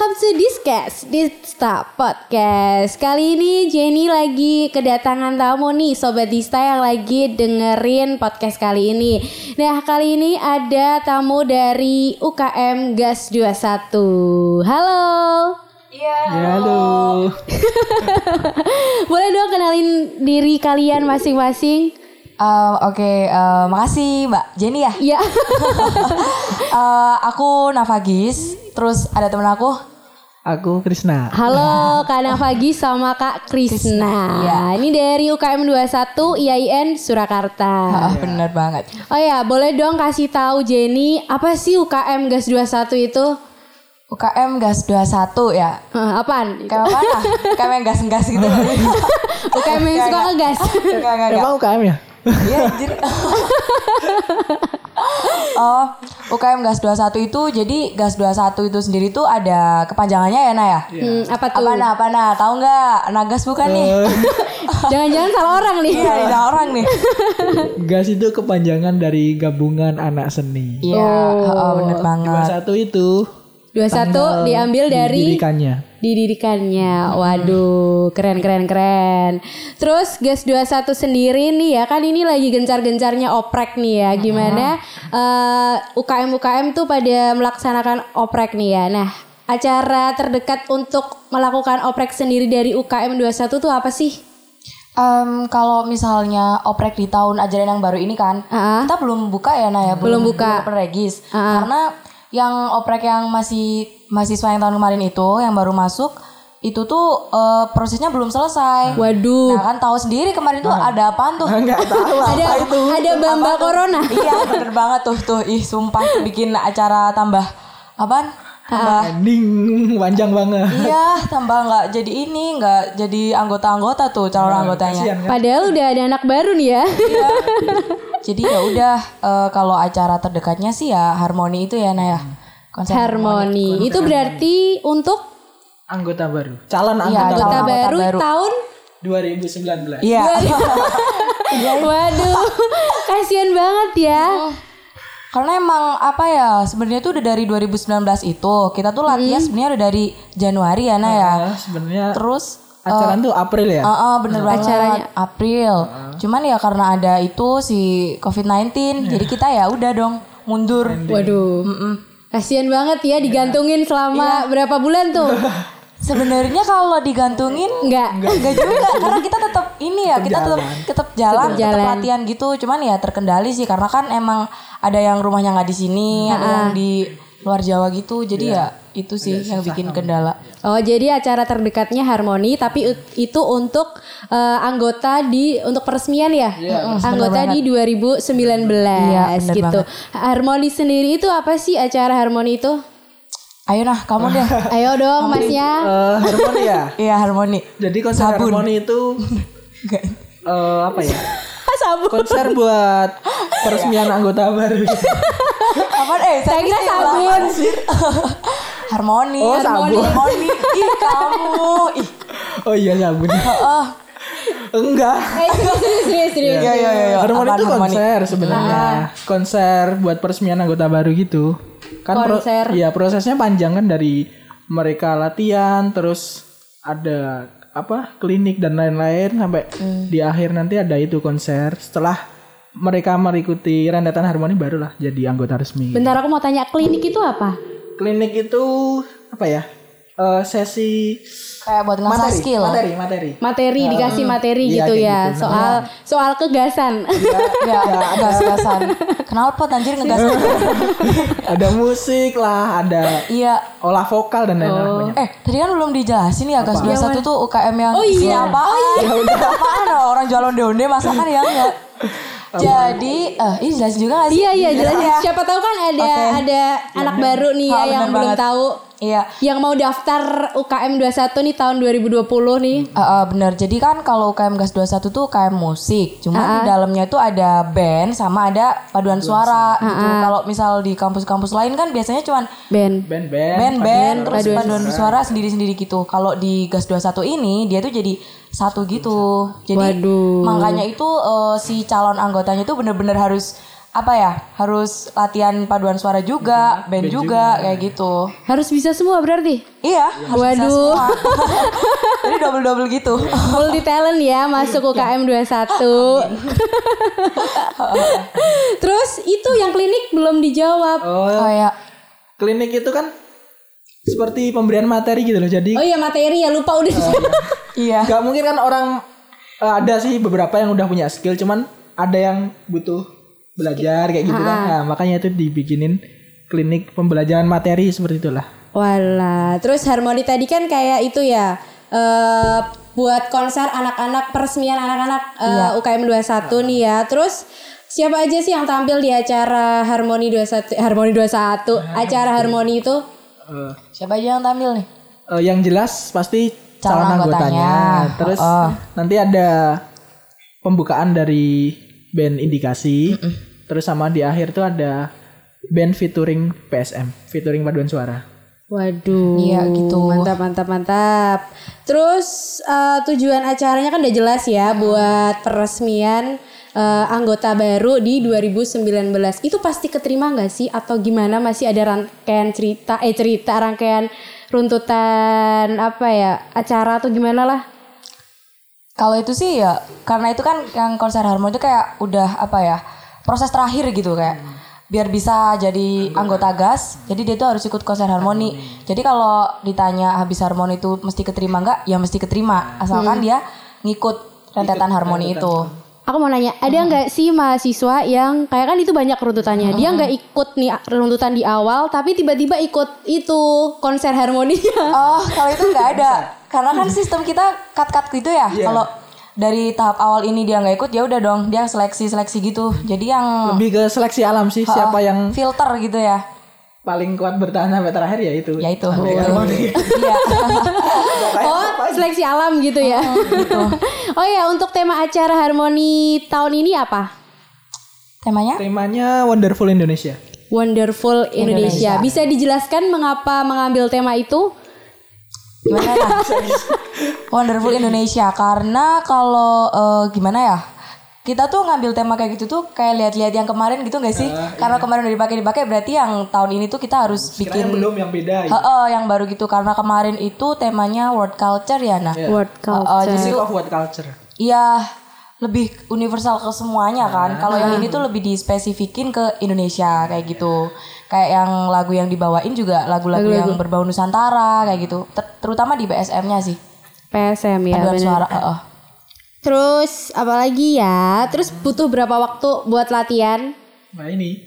welcome to Discuss Dista Podcast. Kali ini Jenny lagi kedatangan tamu nih Sobat Dista yang lagi dengerin podcast kali ini. Nah kali ini ada tamu dari UKM Gas 21 Halo. Iya. Ya, halo. Boleh dong kenalin diri kalian masing-masing Eh, Oke, eh, makasih Mbak Jenny ya. Ya Eh, aku Navagis, terus ada temen aku. Aku Krisna. Halo Kak Navagi sama Kak Krisna Iya. Ini dari UKM 21 IAIN Surakarta Ah, bener banget. Oh ya, boleh dong kasih tahu Jenny apa sih UKM Gas 21 itu? UKM Gas 21 ya. Hah, apaan? Kayak apa yang gas-gas gitu. UKM yang suka ngegas. Enggak, enggak, enggak. Emang UKM ya? Iya, anjir. oh, UKM Gas 21 itu jadi Gas 21 itu sendiri tuh ada kepanjangannya ya, Nah ya? Hmm, apa tuh? Apa nah, apa nah? Tahu nggak? Nagas bukan nih? Jangan-jangan salah orang nih. Iya, ada orang nih. GAS itu kepanjangan dari gabungan anak seni. Iya, oh, bener banget. 21 itu 21 diambil dari didirikannya. dididikannya. Waduh, keren keren keren. Terus Gas 21 sendiri nih ya, kan ini lagi gencar-gencarnya oprek nih ya. Gimana eh, UKM-UKM tuh pada melaksanakan oprek nih ya. Nah, acara terdekat untuk melakukan oprek sendiri dari UKM 21 tuh apa sih? Em, kalau misalnya oprek di tahun ajaran yang baru ini kan, Ah. kita belum buka ya Naya, Belum buka. belum regis. Ah. Karena yang oprek yang masih mahasiswa yang tahun kemarin itu, yang baru masuk, itu tuh eh, prosesnya belum selesai. Waduh. Nah kan tahu sendiri kemarin tuh ada apaan tuh? Enggak tahu ada apa itu. ada bamba corona. iya bener banget tuh tuh, ih sumpah bikin acara tambah apaan? Tambah Ending panjang banget. Iya, tambah nggak jadi ini, nggak jadi anggota-anggota tuh calon anggotanya. Kasihan kan? Padahal udah ada anak baru nih ya. Iya. Jadi ya udah eh, kalau acara terdekatnya sih ya harmoni itu ya Naya. Konser Harmoni. Itu berarti untuk Anggota baru. Calon Iya, anggota anggota calon anggota baru, baru. tahun 2019. Iya. Waduh, kasihan banget ya. Karena emang apa ya sebenarnya tuh udah dari 2019 itu kita tuh latihan sebenarnya udah dari Januari ya Naya. Nah, sebenarnya Terus acara tuh April ya. Ah, ah, bener banget Acaranya. April. Cuman ya karena ada itu si COVID-19 jadi kita ya udah dong mundur. Waduh. Kasihan banget ya digantungin selama berapa bulan tuh? Sebenarnya kalau digantungin Enggak. Enggak juga karena kita tetap ini ya kita tetap tetap jalan Tetap tetap jalan. latihan gitu cuman ya terkendali sih karena kan emang ada yang rumahnya nggak di sini ada yang di luar Jawa gitu jadi ya itu sih yang bikin kendala Oh, jadi acara terdekatnya Harmoni tapi itu untuk eh, anggota di untuk peresmian ya? Mm, anggota di 2019 Iya, bener gitu. Harmoni sendiri itu apa sih acara Harmoni itu? ayo nah kamu deh Ayo dong Masnya. Eh, harmoni ya. iya harmoni Jadi konser harmoni itu eh, apa ya? Sabun. Konser buat peresmian anggota baru. apa eh Saya kira sabun. Harmoni Oh, harmoni sabun. harmoni ih kamu ih Oh iya sabun. oh Enggak. Eh, serius, serius, serius. iya iya iya Harmoni itu harmoni? konser sebenarnya. Konser buat peresmian anggota baru gitu. Kan pro- Konser. Iya, prosesnya panjang kan dari mereka latihan terus ada apa? klinik dan lain-lain sampai di akhir nanti ada itu konser. Setelah mereka mengikuti rentetan harmoni barulah jadi anggota resmi. Bentar aku mau tanya klinik itu apa? Klinik itu apa ya? Eh, sesi kayak buat ngasah materi, skill materi, materi. Materi dikasih materi Iya, gitu ya. gitu. Soal soal kegasan. ya gas-gasan kenapa anjir ngegas ada musik lah, ada iya olah vokal dan lain-lain. banyak. Eh, tadi kan belum dijelasin ya Gas 21 tuh UKM yang Oh iya. isinya apaan? apaan orang jualan onde masakan ya enggak? Jadi, eh ini jelasin juga gak sih? Iya iya jelas. Iya. Siapa tahu kan ada Oke. ada anak baru nih ya yang belum banget. tahu Iya. yang mau daftar UKM 21 nih tahun 2020 nih. Eh, eh, bener. Jadi kan kalau UKM Gas 21 tuh UKM musik. Cuma di dalamnya itu ada band sama ada paduan suara gitu. Kalau misal di kampus-kampus lain kan biasanya cuman Ben. Band-band. band-band terus paduan paduan suara sendiri-sendiri gitu. Kalau di Gas 21 ini dia tuh jadi satu gitu. Jadi Waduh. makanya itu eh, si calon anggotanya itu bener-bener harus apa ya harus latihan paduan suara juga band, juga, kayak gitu Harus bisa semua berarti. iya harus bisa Waduh. semua jadi double double gitu Multi talent ya masuk UKM 21. Terus itu yang klinik belum dijawab. Oh, kayak klinik itu kan seperti pemberian materi gitu loh. Jadi Oh iya materi ya lupa udah. iya nggak mungkin kan orang eh, ada sih beberapa yang udah punya skill, cuman ada yang butuh belajar kayak gitu kan. Nah, makanya itu dibikinin klinik pembelajaran materi seperti itulah. Walah, terus harmoni tadi kan kayak itu ya eh buat konser anak-anak peresmian anak-anak eh, UKM 21 nih ya. Terus siapa aja sih yang tampil di acara Harmoni 21 Harmoni 21 acara Harmoni itu? Eh, siapa aja yang tampil nih eh, yang jelas pasti Calon calon anggotanya. anggotanya. Terus nanti ada pembukaan dari band Indikasi. Terus sama di akhir tuh ada band featuring PSM, featuring paduan suara. Waduh, Iya, gitu. Mantap, mantap, mantap. Terus eh, tujuan acaranya kan udah jelas ya buat peresmian eh, anggota baru di 2019. Itu pasti keterima nggak sih? Atau gimana? Masih ada rangkaian cerita, eh cerita rangkaian runtutan apa ya acara atau gimana lah? Kalau itu sih ya karena itu kan yang konser harmoni itu kayak udah apa ya proses terakhir gitu kayak. Biar bisa jadi anggota gas jadi dia tuh harus ikut konser harmoni. Jadi kalau ditanya habis harmoni itu mesti keterima nggak? Ya mesti keterima. Asalkan dia ngikut rentetan harmoni itu Aku mau nanya, ada nggak sih mahasiswa yang kayak kan itu banyak runtutannya, dia nggak ikut nih runtutan di awal, tapi tiba-tiba ikut itu konser harmoninya. oh kalau itu nggak ada. Karena kan sistem kita cut cut gitu ya. Kalau dari tahap awal ini dia nggak ikut ya udah dong dia seleksi seleksi gitu. Jadi yang Lebih ke seleksi alam sih, siapa yang filter gitu ya paling kuat bertahan sampai terakhir ya itu. ya itu harmoni. iya Oh, seleksi alam gitu ya. oh ya, untuk tema acara harmoni tahun ini apa? temanya Temanya Wonderful Indonesia. Wonderful Indonesia. Bisa dijelaskan mengapa mengambil tema itu? gimana ya Wonderful Indonesia karena kalau eh, gimana ya kita tuh ngambil tema kayak gitu tuh kayak lihat-lihat yang kemarin gitu gak sih karena kemarin udah dipakai dipakai berarti yang tahun ini tuh kita harus Bikin bikin belum yang beda. ya. Heeh, yang baru gitu karena kemarin itu temanya world culture ya nah Word Heeh, culture. jadi Music tuh of what culture. Iya, lebih universal ke semuanya kan. Kalau yang ini tuh lebih dispesifikin ke Indonesia kayak gitu. Kayak yang lagu yang dibawain juga lagu-lagu yang berbau Nusantara kayak gitu. Ter- terutama di BSM-nya sih. PSM ya. Paduan suara. heeh. Terus apalagi ya? Terus butuh berapa waktu buat latihan? Nah ini.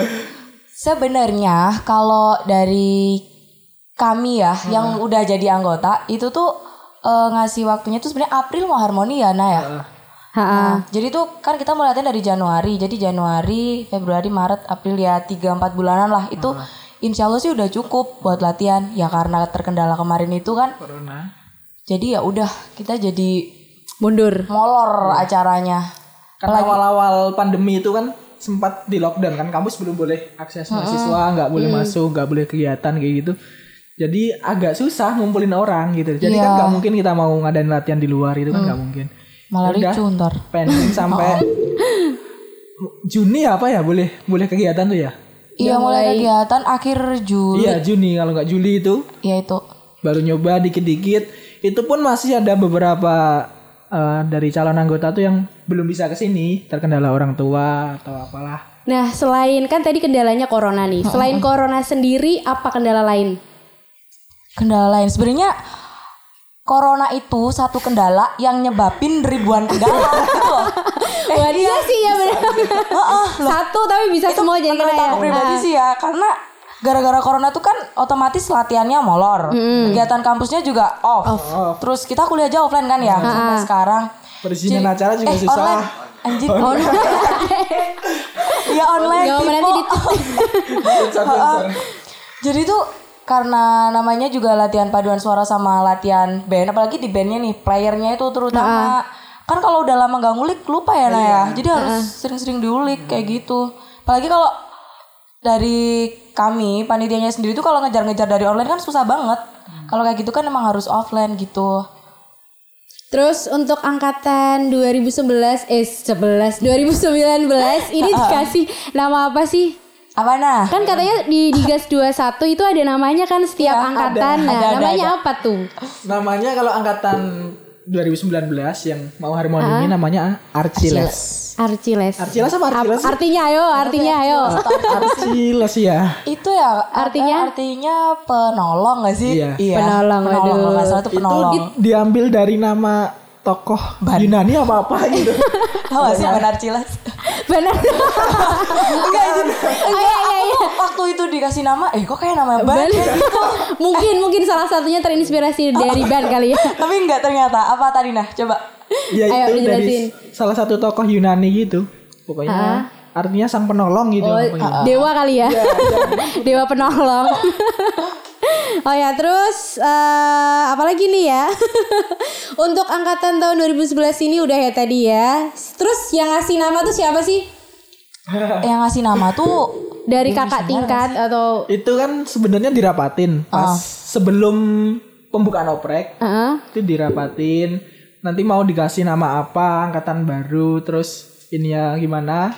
Sebenarnya kalau dari kami ya yang udah jadi anggota itu tuh eh, ngasih waktunya tuh sebenarnya April mau harmoni ya Nah ya. Ha Nah, jadi tuh kan kita mulai latihan dari Januari. Jadi Januari, Februari, Maret, April ya 3 4 bulanan lah. Itu insya Allah sih udah cukup buat latihan. Ya karena terkendala kemarin itu kan. Corona. Jadi ya udah kita jadi mundur. molor acaranya. Kan awal-awal pandemi itu kan sempat di lockdown kan kampus belum boleh akses mahasiswa, nggak boleh masuk, nggak boleh kegiatan kayak gitu. Jadi agak susah ngumpulin orang gitu. Jadi kan nggak mungkin kita mau ngadain latihan di luar itu kan nggak mungkin. Malah Udah. ricu ntar. Pending sampai Juni apa ya boleh boleh kegiatan tuh ya? Iya mulai kegiatan akhir Juli. Iya Juni kalau nggak Juli itu Ya itu. baru nyoba dikit-dikit. Itu pun masih ada beberapa eh, dari calon anggota tuh yang belum bisa ke sini terkendala orang tua atau apalah. Nah, selain kan tadi kendalanya corona nih. Selain corona sendiri, apa kendala lain? Kendala lain sebenarnya Corona itu satu kendala yang nyebabin ribuan kendala gitu loh. Wah, iya sih ya benar. Satu tapi bisa semua jadi menurut kena ya. aku pribadi sih ya karena gara-gara corona tuh kan otomatis latihannya molor. Kegiatan kampusnya juga off. terus kita kuliah aja offline kan ya sampai sekarang. Perizinan acara juga eh susah. online. Anjing. Ya online Gak mau nanti di jadi tuh karena namanya juga latihan paduan suara sama latihan band apalagi di bandnya nih playernya itu terutama. Kan kalau udah lama gak ngulik lupa ya Nah ya jadi harus sering-sering diulik kayak gitu. Apalagi kalau dari kami panitianya sendiri tuh kalau ngejar-ngejar dari online kan susah banget kalau kayak gitu kan emang harus offline gitu Terus untuk angkatan 2011 eh 11 2019 ini dikasih nama apa sih? Apa nah? Kan katanya di di Gas 21 itu ada namanya kan setiap angkatan. nah, ada, ada, namanya ada. apa tuh? Namanya kalau angkatan 2019 yang mau harmoni ini namanya Archiles. Archiles. Archiles apa Archiles? Ap- artinya ayo, artinya ayo. Archiles ya. Itu ya Artinya? eh, artinya penolong gak sih? Iya. Penolong, Penolong aduh. nggak salah itu Itu penolong. di- diambil dari nama tokoh Yunani apa apa gitu. Tahu gak sih benar cilas? Benar. Enggak itu. Oh, iya iya iya. Waktu itu dikasih nama, eh kok kayak nama ban? mungkin mungkin salah satunya terinspirasi dari band kali ya. Tapi enggak ternyata. Apa tadi nah? Coba. Ya Ayo, itu dari salah satu tokoh Yunani gitu. Pokoknya artinya sang penolong gitu. Oh, pokoknya. dewa kali ya. dewa penolong. Oh ya, terus eh apalagi nih ya? Untuk angkatan tahun 2011 ini udah ya tadi ya. Terus yang ngasih nama tuh siapa sih? Yang ngasih nama tuh Dari kakak tingkat atau Itu kan sebenarnya dirapatin pas sebelum pembukaan oprek. Heeh. itu dirapatin nanti mau dikasih nama apa angkatan baru terus ini ya gimana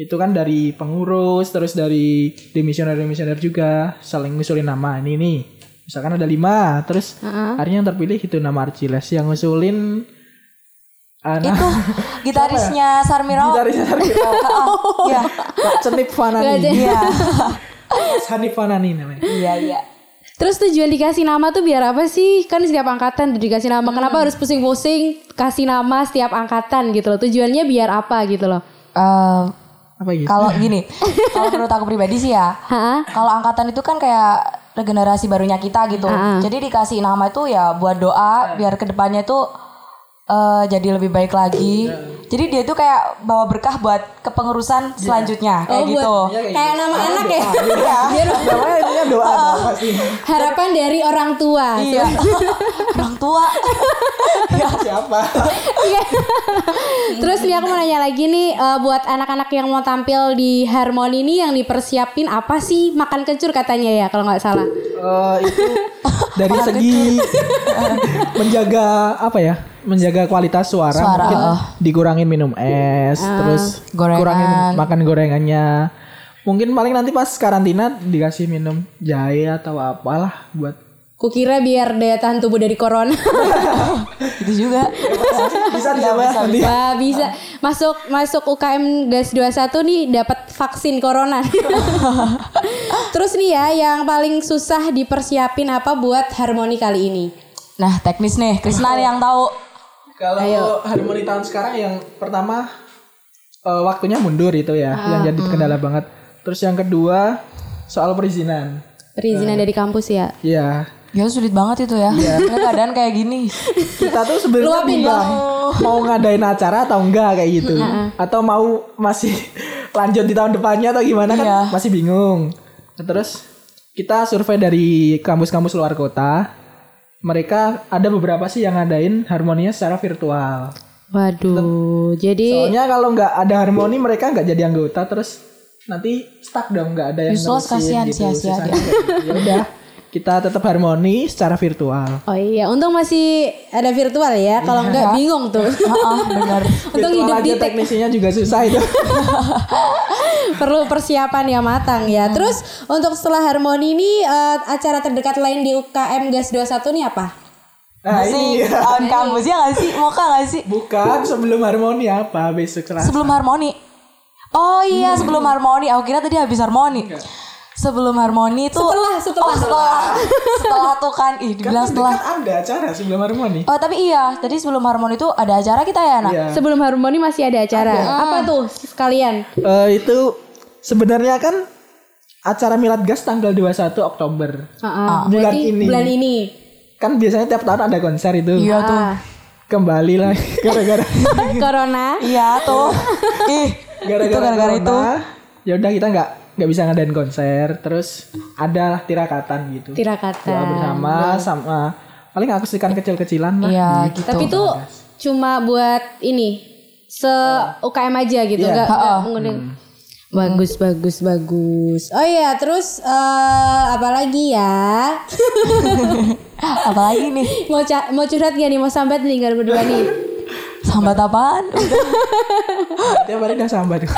itu kan dari pengurus terus dari demisioner demisioner juga saling ngusulin nama ini nih misalkan ada lima terus akhirnya yang terpilih itu nama Archiles yang ngusulin anak itu gitarisnya Sarmiro. gitarisnya Sarmiro Iya. Pak Cenip Fanani Iya. Hanif Fanani namanya Iya, iya. Terus tujuan dikasih nama tuh biar apa sih? Kan setiap angkatan tuh dikasih nama. Kenapa harus pusing-pusing kasih nama setiap angkatan gitu loh? Tujuannya biar apa gitu loh? Eh, apa gitu kalau gini, kalau menurut aku pribadi sih ya, kalau angkatan itu kan kayak regenerasi barunya kita gitu. Jadi dikasih nama itu ya buat doa biar ke depannya itu eh, jadi lebih baik lagi. Jadi dia tuh kayak bawa berkah buat kepengurusan selanjutnya kayak Oh, gitu. buat- Kayak nama anak ya? Biar namanya intinya doa doa pasti harapan dari orang tua. Iya. Orang tua. siapa Iya. Terus nih aku mau nanya lagi nih eh, buat anak-anak yang mau tampil di Harmoni ini yang dipersiapin apa sih? Makan kencur katanya ya kalau nggak salah. Eh, itu dari segi menjaga apa ya menjaga kualitas suara, Suara, mungkin oh. dikurangin minum es terus Gorengan. kurangin makan gorengannya mungkin paling nanti pas karantina dikasih minum jahe atau apalah buat Kukira biar daya tahan tubuh dari corona. Itu juga. Bisa dicoba nanti Wah bisa masuk masuk UKM Gas 21 nih dapat vaksin corona. Terus nih ya yang paling susah dipersiapin apa buat harmoni kali ini? Nah, teknis nih. Krisna nih yang tahu. kalau harmoni tahun sekarang yang pertama eh, waktunya mundur itu ya yang jadi kendala banget terus yang kedua soal perizinan Perizinan dari kampus ya. ya Ya sulit banget itu ya. Karena keadaan kayak gini. kita tuh sebenarnya bimbang mau ngadain acara atau enggak kayak gitu atau mau masih lanjut di tahun depannya atau gimana kan Iya. masih bingung Nah, terus kita survei dari kampus-kampus luar kota mereka ada beberapa sih yang ngadain harmoninya secara virtual Waduh, jadi soalnya kalau nggak ada harmoni mereka nggak jadi anggota terus nanti stuck dong nggak ada yang Useless, kasihan, gitu. sia-sia dia. ya udah kita tetap harmoni secara virtual Oh iya, untung masih ada virtual ya. Kalau nggak bingung tuh. Heeh, benar. untung Virtual hidup aja di teknisinya juga susah itu perlu persiapan yang matang ya. Terus untuk setelah harmoni ini eh, acara terdekat lain di UKM Gas 21 nih apa? nah Sih, ini tahun kampus ya gak sih? Moka gak sih? bukan sebelum harmoni apa besok Selasa Sebelum harmoni. Oh iya, sebelum harmoni. Aku kira tadi habis harmoni. Sebelum harmoni itu Setelah, setelah. Oh, setelah. setelah tuh kan. Ih, dibilang kan setelah. kan ada acara sebelum harmoni Oh, tapi iya. Tadi sebelum harmoni itu ada acara kita ya, Nak? Iya. Sebelum harmoni masih ada acara. Apa tuh sekalian? Eh, itu sebenarnya kan acara milad gas tanggal 21 Oktober Heeh, bulan berarti ini. Bulan ini. kan biasanya tiap tahun ada konser itu Iya tuh. Ah. kembali lah gara-gara Corona. Iya tuh. Ih, gara-gara itu gara-gara itu. ya udah kita nggak nggak bisa ngadain konser terus ada tirakatan gitu Tirakatan. doa bersama sama paling akustikan kecil-kecilan lah Iya, gitu. Tapi itu cuma buat ini se UKM aja gitu, Iya. enggak Ha-ha. mengundang. Bagus, bagus, bagus. Oh iya, terus eh apa lagi ya? Apalagi nih? mau ca- mau curhat gak nih? Mau sambat nih nggak berdua nih? Sambat apaan? Tiap hari udah sambat.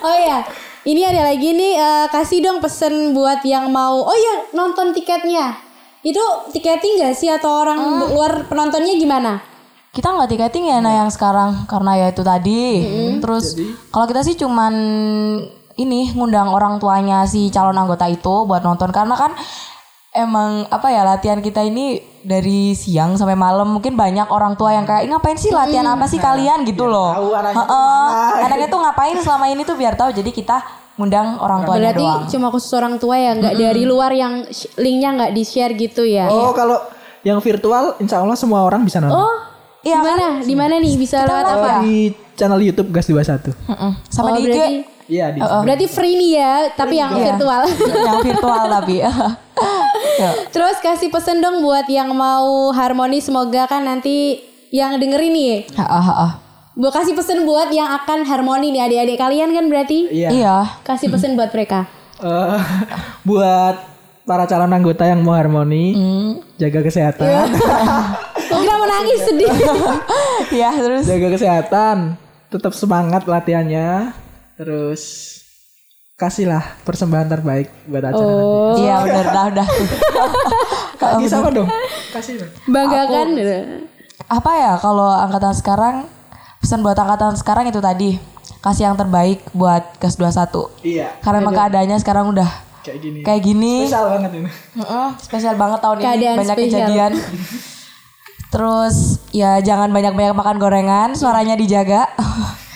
Oh iya, ini ada lagi nih eh, kasih dong pesen buat yang mau. Oh iya, nonton tiketnya. Itu tiketing gak sih atau orang luar penontonnya gimana? kita nggak tiketing ya nah yang sekarang karena ya itu tadi. Terus kalau kita sih cuman ini ngundang orang tuanya si calon anggota itu buat nonton karena kan emang apa ya latihan kita ini dari siang sampai malam mungkin banyak orang tua yang kayak "Ih, ngapain sih latihan apa sih kalian gitu loh. tahu anaknya tuh Heeh. mana. Anaknya tuh ngapain selama ini tuh biar tahu jadi kita ngundang orang tuanya Berarti doang. cuma khusus orang tua ya, nggak dari luar yang linknya nggak di share gitu ya? Oh kalau yang virtual insya Allah semua orang bisa nonton. Oh, Iya di mana? Di mana nih bisa lewat Oh, apa? di channel YouTube Gas 21. Mm-mm. Sama Oh, di IG berarti, Iya di berarti free nih ya, tapi yang Iya. virtual. yang virtual tapi. Ya. Terus kasih pesen dong buat yang mau harmoni semoga kan nanti yang dengerin nih. Ha, ha. Gue kasih pesen buat yang akan harmoni nih adik-adik kalian kan berarti Iya. Iya. kasih pesen buat mereka. Eh, buat para calon anggota yang mau harmoni, jaga kesehatan, Gue kira mau nangis sedih. Ya terus jaga kesehatan, tetap semangat latihannya, terus kasihlah persembahan terbaik buat acara nanti. Iya udah udah udah. Kaki sama dong, kasih dong. Banggakan. Apa ya kalau angkatan sekarang pesan buat angkatan sekarang itu tadi kasih yang terbaik buat gas 21. Iya, Karena emang keadaannya sekarang udah kayak gini. kayak gini. Spesial banget ini. Mm-mm, spesial banget tahun ini Keadaan banyak spesial. kejadian. Terus ya jangan banyak-banyak makan gorengan, suaranya dijaga.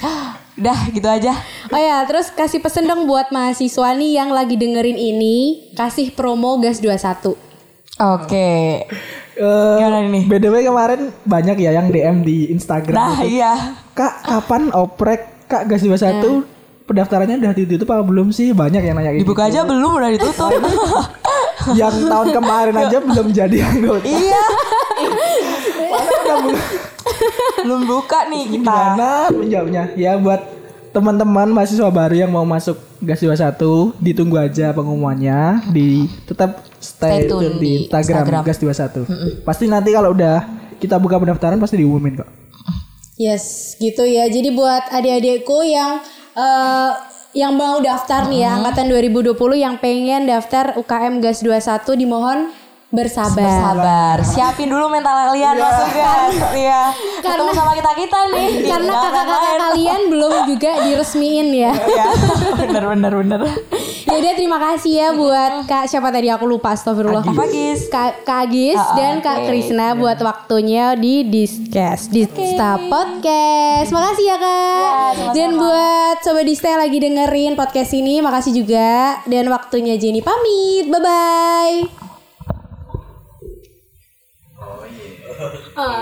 Udah gitu aja. Oh ya, terus kasih pesen dong buat mahasiswa nih yang lagi dengerin ini, kasih promo gas 21. Oke. Eh, Gimana nih? BDW kemarin banyak ya yang DM di Instagram. Nah gitu. iya. Kak, kapan oprek Kak Gas 21 pendaftarannya udah ditutup apa belum sih? Banyak yang nanya gitu. Dibuka aja belum udah ditutup. yang tahun kemarin aja belum jadi anggota. iya. Udah belum. Belum buka nih kita. Gimana menjawabnya? Ya buat teman-teman mahasiswa baru yang mau masuk Gas 21 ditunggu aja pengumumannya di tetap stay, Stay tune di di Instagram, Instagram. Gas 21. Pasti nanti kalau udah kita buka pendaftaran pasti diumumin kok. Yes, gitu ya. Jadi buat adik-adikku yang eh, yang mau daftar nih ya angkatan 2020 yang pengen daftar UKM Gas 21 dimohon bersabar. Sabar, siapin dulu mental kalian masuk gas. Iya. Ketemu sama kita kita nih. Karena undangan kakak-kakak kalian belum juga diresmiin ya. Iya. Bener bener bener. Ya udah terima kasih ya buat Kak siapa tadi aku lupa astagfirullah. Apa Gis? Kak, Kak Agis ah, dan Kak oke. Krisna buat waktunya di Discast, di Sta Podcast. Makasih ya Kak. sama-sama. dan buat sobat Dista yang lagi dengerin podcast ini, makasih juga. Dan waktunya Jenny pamit. Bye bye. uh,